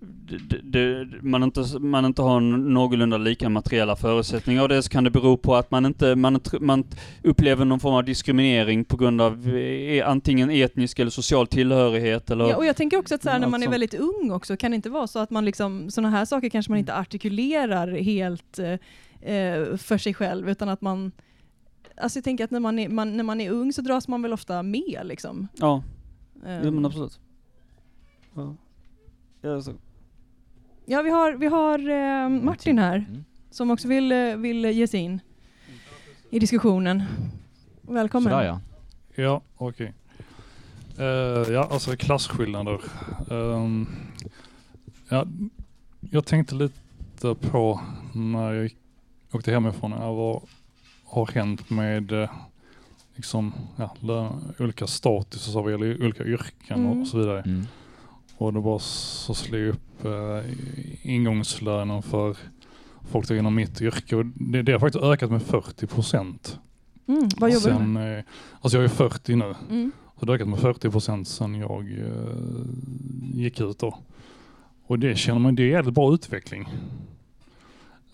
det, det, man, inte, man inte har någorlunda lika materiella förutsättningar. Och det så kan det bero på att man inte, man, man upplever någon form av diskriminering på grund av eh, antingen etnisk eller social tillhörighet eller... Ja, och jag tänker också att så här, när man är väldigt ung också, kan det inte vara så att man liksom, sådana här saker kanske man inte artikulerar helt eh, eh, för sig själv, utan att man Alltså jag tänker att när man, är, man, när man är ung så dras man väl ofta med liksom. Ja, Ehm, jo, men absolut. Ja. Ja, så. Ja, vi har, vi har eh, Martin här, Mm. som också vill, eh, vill ge sig in i diskussionen. Välkommen. Sådär ja. Ja, okej. Eh, ja, alltså klasskillnader. Ehm, ja, jag tänkte lite på när jag åkte hemifrån, ja, vad har hänt med eh, liksom, ja, olika status vad gäller olika yrken Mm. och så vidare. Mm. Och det bara så slog jag upp eh, ingångslönen för folk inom mitt yrke och det, det har faktiskt ökat med 40 procent. Mm, vad jobbar du Sen, med? eh, Alltså jag är 40 nu. Mm. Så det har ökat med 40 procent sen jag eh, gick ut då. Och det känner man, det är jävligt bra utveckling.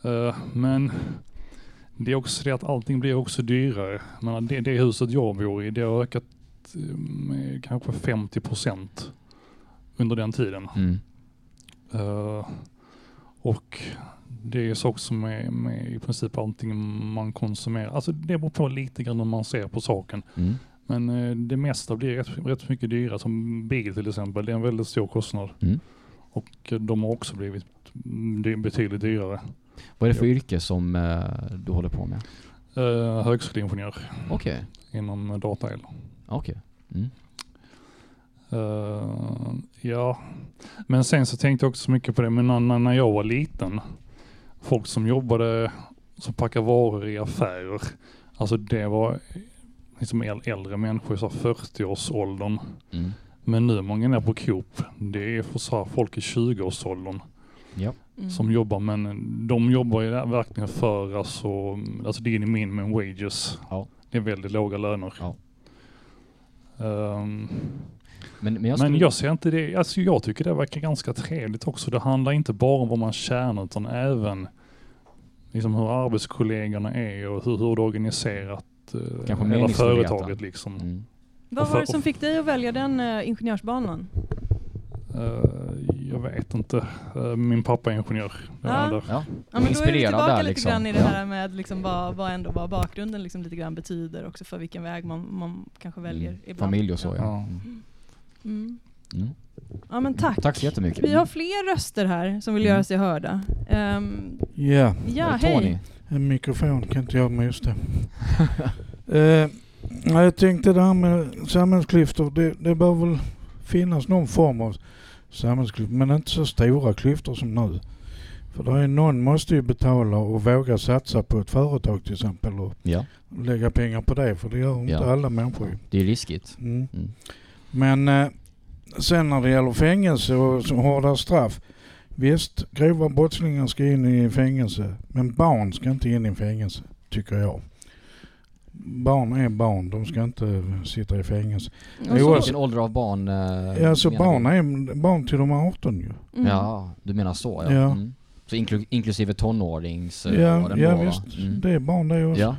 Eh, men det är också det att allting blir också dyrare. Men det, det huset jag bor i, det har ökat med kanske 50 procent under den tiden. Mm. Eh, och det är så också med, med i princip allting man konsumerar. Alltså det beror på lite grann hur man ser på saken. Mm. Men eh, det mesta blir rätt, rätt mycket dyrare. Som bil till exempel, det är en väldigt stor kostnad. Mm. Och de har också blivit mm, är betydligt dyrare. Vad är det för yrke som eh, du håller på med? Uh, högskoleingenjör Okej. inom eh, datael. Okej. Mm. Eh, ja, men sen så tänkte jag också så mycket på det, men när, när jag var liten, folk som jobbade, som packade varor i affärer, alltså det var liksom äl- äldre människor, så 40-årsåldern. Mm. Men nu många är på Coop, det är för så här folk i 20-årsåldern Ja. Mm. som jobbar, men de jobbar ju verkligen för alltså, alltså det är in minimum wages. Ja. Det är väldigt låga löner. Ja. Ehm, Men, men jag men skulle... jag ser inte det, alltså jag tycker det verkar ganska trevligt också. Det handlar inte bara om vad man tjänar utan även liksom hur arbetskollegorna är och hur, hur det är organiserat. eh, Kanske hela företaget liksom. Mm. Vad var det som fick dig att välja den uh, ingenjörsbanan? Eh, jag vet inte. Eh, min pappa är ingenjör. Ja. där. Ja. Ja, men då är vi tillbaka där lite liksom. grann i det Ja. här med liksom vad, vad ändå vad bakgrunden liksom lite grann betyder också för vilken väg man, man kanske väljer Mm. ibland. Familj och så ja. Ja. Mm. Mm. Mm. Ja men tack. Tack så jättemycket. Vi har fler röster här som vill Mm. göra sig hörda. Ehm, Ja, ja, Tony. hej. en mikrofon kan inte jag med just det. eh, ja, jag tänkte det här med samhällsklyftor, det, det bör väl finnas någon form av samhällsklyftor, men inte så stora klyftor som nu. För det är, någon måste ju betala och våga satsa på ett företag till exempel och Ja, lägga pengar på det, för det gör inte Ja. alla människor. det är riskigt. Mm. Mm. Men eh, sen när det gäller fängelse och hårda straff. Visst, grova brottslingar ska in i fängelse. Men barn ska inte in i fängelse, tycker jag. Barn är barn, de ska inte sitta i fängelse. Och så- alltså- Vilken ålder av barn eh, Ja, menar barn du? är barn till de är 18 ju. Mm. Ja, du menar så ja. Ja. Mm. Så inklu inklusive tonårings... eh, Ja, den ja var, va? visst. Mm. Det är barn det också. Ja.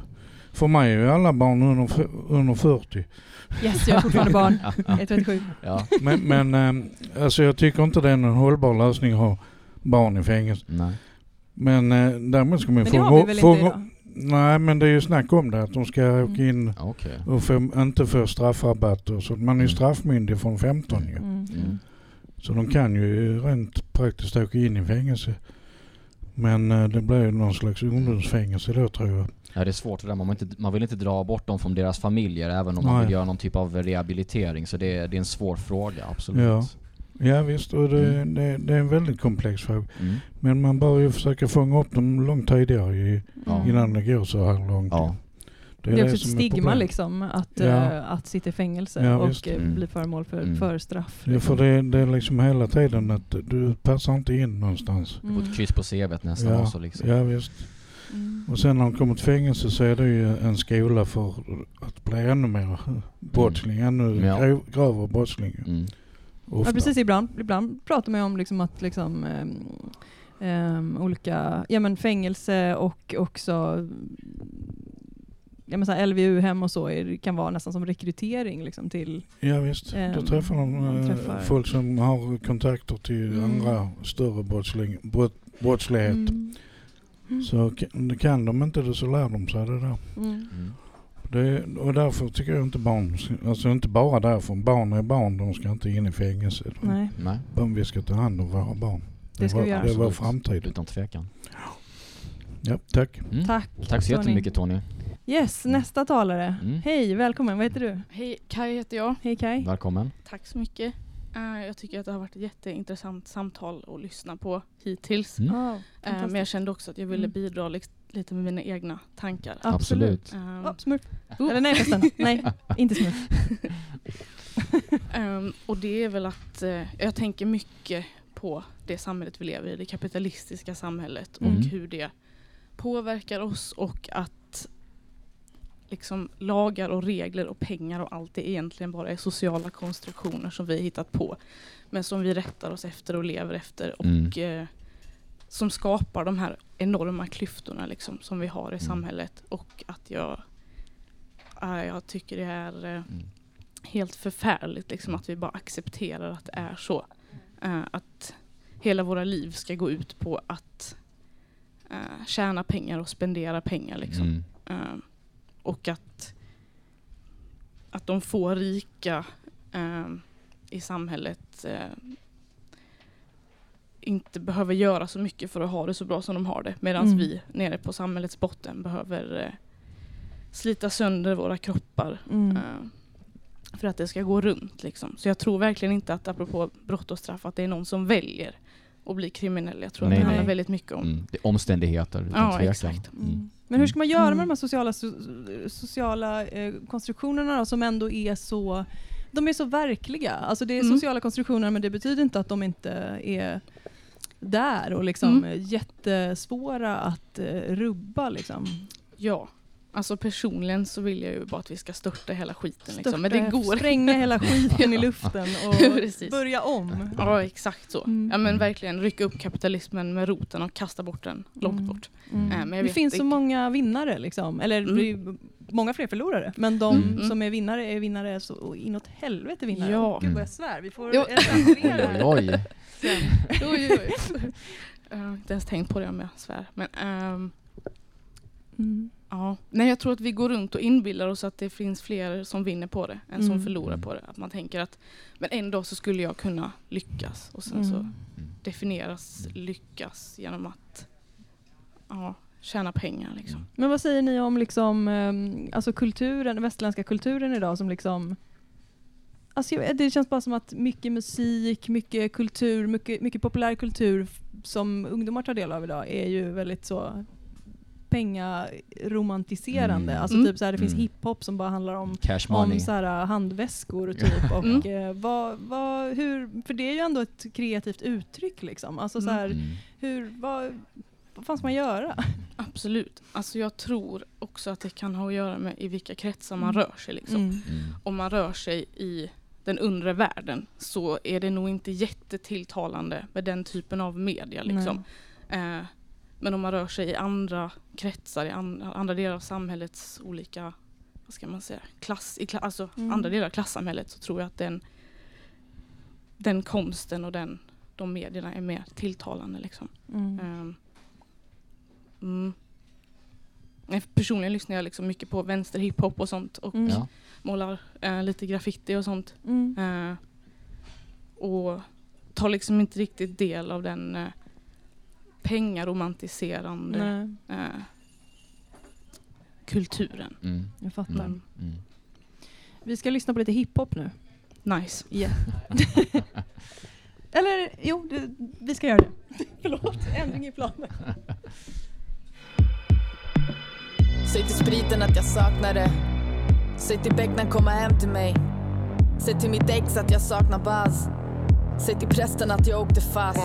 För mig är ju alla barn under, under 40. Yes, jag är fortfarande barn. Ja. Jag är 37. ja. Men, men eh, alltså jag tycker inte det är en hållbar lösning att ha barn i fängelse. Nej. Men eh, däremot ska man Men det har vi väl inte idag? Nej men det är ju snack om det, att de ska Mm. åka in Okej. och få, inte få straffrabatter. Så man är ju Mm. straffmyndig från 15 ju. Mm. Mm. Så de kan ju rent praktiskt åka in i fängelse. Men eh, det blir ju någon slags ungdomsfängelse då tror jag. Ja det är svårt det där, man vill, inte, man vill inte dra bort dem från deras familjer även om man Nej. vill göra någon typ av rehabilitering. Så det är, det är en svår fråga, absolut. Ja. Ja visst, och det, Mm. det, det är en väldigt komplex fråga. Mm. Men man bör ju försöka fånga upp dem långt tidigare i, Ja. innan det går så här långt. Ja. Det är, också ett som är stigma liksom att, Ja. eh, att sitta i fängelse Ja, och Mm. bli föremål för, Mm. för straff. Ja, för det, det är liksom hela tiden att du passar inte in någonstans. På ett kryss på CVt nästan Ja, också liksom. ja visst. Mm. Och sen när de kommer till fängelse så är det ju en skola för att bli ännu mer brottsling, ännu Ja. grövre brottsling. Mm. Ofta. Ja, precis, ibland, ibland pratar man ju om liksom att liksom, ehm, ehm, olika ja, men fängelse och också ja, men så här LVU-hem och så är, kan vara nästan som rekrytering liksom, till... Ja visst, då ehm, träffar de eh, träffar- folk som har kontakter till Mm. andra större brottsling, brott, brottslighet. Mm. Så kan, kan de inte det så lär de sig det där. Det, och därför tycker jag inte barn, alltså inte bara därför, barn är barn, de ska inte in i fängelse. Nej. Nej. Men vi ska ta hand om våra barn. Det ska vi göra. Det är vår framtid. Utan tvekan. Ja, tack. Mm. Tack, Tack så Tony. jättemycket Tony. Yes, nästa talare. Mm. Hej, välkommen. Vad heter du? Hej, Kaj heter jag. Hej Kai. Välkommen. Tack så mycket. Eh, jag tycker att det har varit ett jätteintressant samtal att lyssna på hittills. Mm. Oh, Eh, men jag kände också att jag ville Mm. bidra li- lite med mina egna tankar. Absolut. Ehm, Oh, smurf. oh. Eller nej förresten, nej, inte smurf. Ehm, och det är väl att eh, jag tänker mycket på det samhället vi lever i, det kapitalistiska samhället Mm. och hur det påverkar oss och att liksom lagar och regler och pengar och allt det egentligen bara är sociala konstruktioner som vi hittat på. Men som vi rättar oss efter och lever efter och Mm. eh, som skapar de här enorma klyftorna liksom, som vi har i samhället. Och att jag, jag tycker det är eh, helt förfärligt liksom, att vi bara accepterar att det är så. Eh, att hela våra liv ska gå ut på att eh, tjäna pengar och spendera pengar. Liksom. Mm. Eh, och att, att de få rika i samhället inte behöver göra så mycket för att ha det så bra som de har det. Medan Mm. vi nere på samhällets botten behöver eh, slita sönder våra kroppar Mm. eh, för att det ska gå runt. Liksom. Så jag tror verkligen inte att, apropå brott och straff, att det är någon som väljer att bli kriminell. Jag tror Nej, att det nej. handlar väldigt mycket om Mm. Det är omständigheter Ja, exakt. Mm. Men hur ska man göra Mm. med de här sociala, so- sociala eh, konstruktionerna då, som ändå är så de är så verkliga. Alltså det är Mm. sociala konstruktioner men det betyder inte att de inte är där och liksom Mm. jättesvåra att eh, rubba. Liksom. Ja, alltså personligen så vill jag ju bara att vi ska störta hela skiten. Liksom. Men det går. spränga hela skiten i luften och börja om. Ja, exakt så. Mm. Ja, men verkligen rycka upp kapitalismen med roten och kasta bort den långt Mm. bort. Mm. Eh, men det finns så inte- många vinnare, liksom. eller Mm. det många fler förlorare. Men de Mm. som är vinnare är vinnare så inåt helvete vinnare. Ja. Gud vad jag svär, vi får Oj, oj. Sen. oj, oj, oj. Jag har inte ens tänkt på det om jag svär. Men, ehm, Mm. ja. Nej, jag tror att vi går runt och inbillar oss att det finns fler som vinner på det än som Mm. förlorar på det. Att man tänker att men en dag så skulle jag kunna lyckas. Och sen så Mm. definieras lyckas genom att ja, tjäna pengar. Liksom. Men vad säger ni om liksom, ehm, alltså kulturen, den västerländska kulturen idag som liksom Alltså jag det känns bara som att mycket musik, mycket kultur, mycket, mycket populär kultur som ungdomar tar del av idag är ju väldigt så pengaromantiserande. Mm. Alltså Mm. typ så här, det finns Mm. hiphop som bara handlar om Cash money. om så här, handväskor typ. Och, Mm. eh, vad, vad, hur, för det är ju ändå ett kreativt uttryck. Liksom. Alltså, så här, Mm. hur, vad, vad fan ska man göra? Absolut. Alltså jag tror också att det kan ha att göra med i vilka kretsar man Mm. rör sig. Liksom. Mm. Om man rör sig i den undre världen så är det nog inte jättetilltalande med den typen av media. Liksom. Eh, men om man rör sig i andra kretsar, i an- andra delar av samhällets olika, vad ska man säga, klass, i kla- alltså Mm. andra delar av klassamhället så tror jag att den, den konsten och den, de medierna är mer tilltalande. Liksom. Mm. Ehm, mm. Personligen lyssnar jag liksom mycket på vänster hiphop och sånt och Mm. Ja. Målar eh, lite graffiti och sånt. Mm. Eh, och tar liksom inte riktigt del av den eh, pengaromantiserande eh, kulturen. Mm. jag fattar. Men Mm. Vi ska lyssna på lite hiphop nu. nice. Ja. Eller jo, det, vi ska göra det. Förlåt, ändring i planen. Säg till spriten att jag saknar det. Säg till becknaren komma hem till mig. Säg till mitt ex att jag saknar buzz. Säg till prästen att jag åkte fast.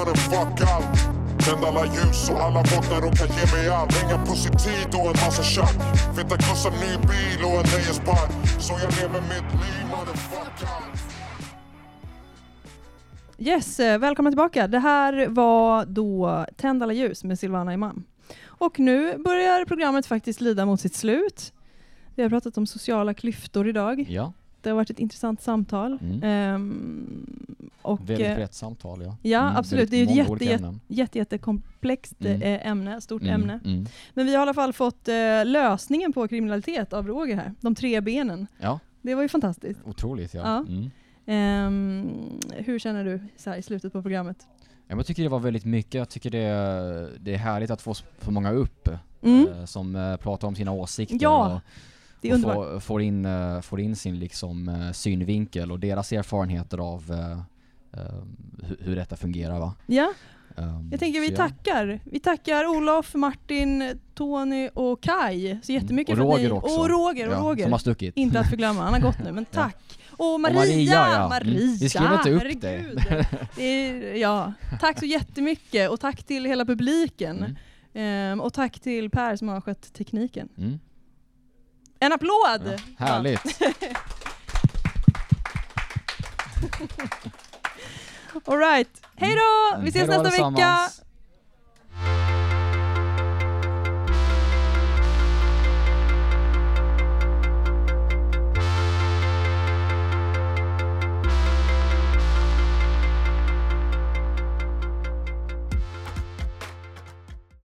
Tänd alla ljus så alla vaknar och kan ge mig allt. Sin tid och en massa tjack. Feta krossar ny bil och en nöjespark. Så jag lever mitt liv, motherfuck allt. Yes, eh, välkomna tillbaka. Det här var då Tänd alla ljus med Silvana Imam. Och nu börjar programmet faktiskt lida mot sitt slut. Vi har pratat om sociala klyftor idag. Ja. Det har varit ett intressant samtal. Mm. Ehm, och, Väldigt eh, brett samtal ja. Ja, Mm, absolut. Det är ett jätte, jätte, jättekomplext Mm. eh, ämne, stort Mm, ämne. mm. Men vi har i alla fall fått eh, lösningen på kriminalitet av Roger här. De tre benen. Ja. Det var ju fantastiskt. Otroligt ja. Ja. Mm. Ehm, hur känner du så här i slutet på programmet? Jag tycker det var väldigt mycket. Jag tycker det är, det är härligt att få s- få många upp eh, som eh, pratar om sina åsikter Ja, och, det är underbart. får, får, in, eh, får in sin liksom, eh, synvinkel och deras erfarenheter av eh, hur, hur detta fungerar va. Ja, Ehm, jag tänker vi så ja. tackar. Vi tackar Olof, Martin, Tony och Kai så jättemycket Mm. Och för att Roger ni... också. Och Roger, och Ja, Roger. som har stuckit. Inte att förglömma, han har gått nu, men Ja. tack. Och Maria, Och Maria, ja. Maria, Mm. Vi skrev inte upp herregud. dig. det är, ja. Tack så jättemycket och tack till hela publiken. Ehm, och tack till Per som har skött tekniken. En applåd! Ja, härligt. Alright, hej då! Vi ses mm. Hejdå nästa vecka!